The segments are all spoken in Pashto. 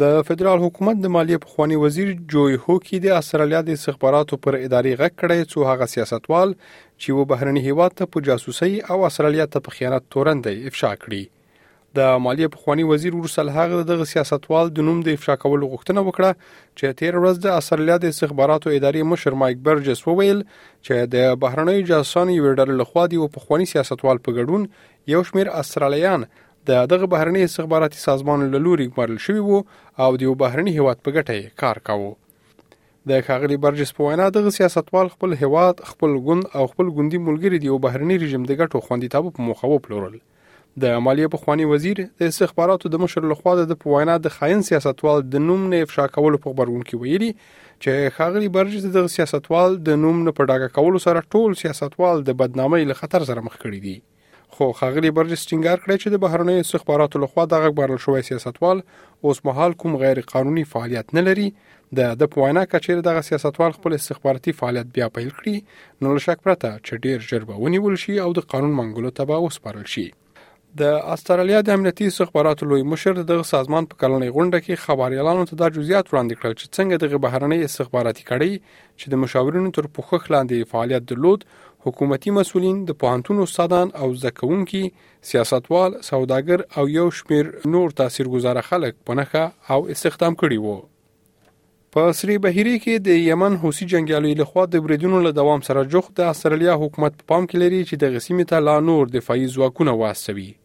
د فدرال حکومت د مالیې پخوانی وزیر جوی هوکی د استرالیا د استخباراتو پر ادارې غږ کړی څو هغه سیاستوال چې و بهرني هیواد ته په جاسوسي او استرالیا ته په خیانت تورن دی افشا کړي د مالیې پخوانی وزیر ورسل هغه دغه سیاستوال د نوم د افشا کولو غوښتنه وکړه چې تیر ورځ د استرالیا د استخباراتو ادارې مشر مایک برجس وویل چې د بهرنیو جاسوسانو یو ډله لخوا دی و پخوانی سیاستوال په ګډون یو شمیر استرالیان د دغه بهرني استخباراتي سازمان له لوري ګمارل شوی وو او د یو بهرني هیواد په ګټه یې کار کاوه د ښاغلي برجس په وینا دغه سیاستوال خپل هیواد خپل ګوند او خپل ګوندي ملګري د یو بهرني رژیم د ګټو خوندیتابه په موخه وپلورل د مالیې په خواني وزیر د استخباراتو د مشر لخوا د په وینا د خاين سیاستوال د نوم نه افشا کولو په خبرګون کې ویلي چې خاغلی برجس د سیاستوال د نوم نه په ډاګه کولو سره ټول سیاستوال د بدنامۍ له خطر سره مخ کړي دي خو خاغلی برجس ټینګار کړی چې د بهرنیو استخباراتو لخوا دغه ګبارل شوی سیاستوال اوس مهال کوم غیر قانوني فعالیت نه لري د د پوینا کچیر دغه سیاستوال خپل استخباراتي فعالیت بیا پیل کړي نو له شک پرته چې ډیر ژر به ونیول شي او د قانون منګولو ته به وسپارل شي د استرالیا د امنیتي استخباراتو لوی مشر دغه سازمان په کلنۍ غونډه کې خبريالانو ته دا جزئیات وړاندې کړل چې څنګه دغه بهرنۍ استخباراتي کړۍ چې د مشاورینو تر پوښښ لاندې فعالیت درلود حکومتي مسولین د پوهنتون استادان او زده کوونکي سیاستوال سوداګر او یو شمیر نور تاثیرګذاره خلک په نخښه او استخدام کړي وو په سری بهیرې کې د یمن حوثي جنگیالیو لخوا د بریدونو له دوام سره جوخت د استرالیا حکومت په پام کې لري چې د غسیمې ته لا نور دفاعي ځواکونه واستوي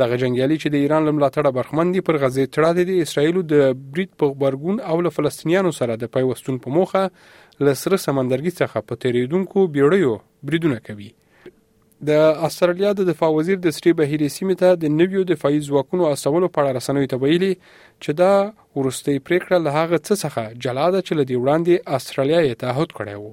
دغه جنگیالي چې د ایران له ملاتړه برخمن دي پر غزې تړلې دي اسرایل د برید په غبرګون او له فلسطینیانو سره د پیوستون په موخه له سره سمندرګي څخه په تیریدونکو بیړیو بریدونه کوي د استرالیا د دفاع وزیر د سری بهیري سیمې ته د نویو دفاعي ځواکونو استولو په اړه رسنوي ته ویلي چې دا ورستۍ پریکړه له هغه څه څخه جلا ده چې لدی وړاندې استرالیا یې تعهد کړی وو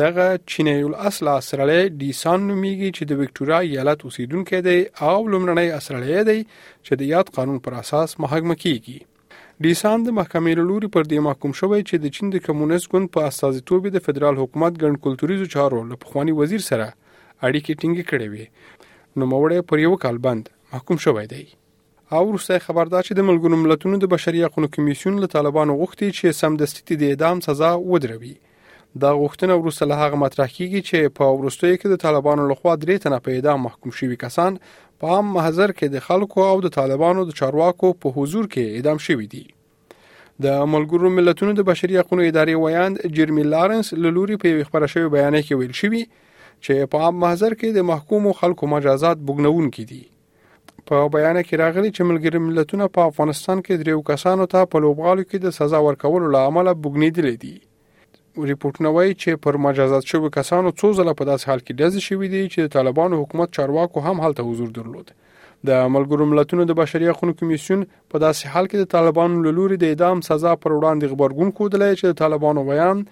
دغه چینایي الاصل اسرائیلی ډیسان نومیږي چې د وکټوریا ایالت اوسیدونکی دی او لومړنی اسرائیلی دی چې د یاد قانون پر اساس محاکمه کیږي ډیسان د محکمې له لوري پر دې محکوم شوی چې د چین د کمونیست ګوند په استازیتوب د فدرال حکومت ګڼ کلتوریزو چارو له پخوانی وزیر سره اړیکې ټینګې کړې وي نو مورې پر یو کال بند محکوم شوی دی او وروستی خبر دا چې د ملګرو ملتونو د بشري حقوقو کمیسیون له طالبانو غوښتي چې سمدستي د اعدام سزا ودروي دا غوښتنه وروسته له هغه مطرح کیږي چې په وروستیو کې د طالبانو لخوا درې تنه په اعدام محکوم شوي کسان په عام محضر کې د خلکو او د طالبانو د چارواکو په حضور کې اعدام شوي دي د ملګرو ملتونو د بشري حقوقو ادارې ویاند جرمی لارنس له لوري په یو خبره شوی بیان کې ویل شوی چې په عام محضر کې د محکومو خلکو مجازات بګنون کې دي په بیان کې راغلي چې ملګری ملتونه په افغانستان کې دریو کسانو ته په لوبغالو کې د سزا ورکولو له امله بګنیدلې دي ریپورتونه وایي چې پر مجازات شوی کسانو څو ځله په داسې حال کې ډزې شوې دي چې د طالبانو حکومت چارواکو هم هلته حضور درلود د ملګرو ملتونو د بشري حقوقو کمیسیون په داسې حال کې د طالبانو له لوري د اعدام سزا پر وړاندې خبرګون ښودلی چې د طالبانو ویان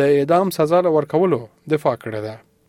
د اعدام سزا له ورکولو دفاع کړې ده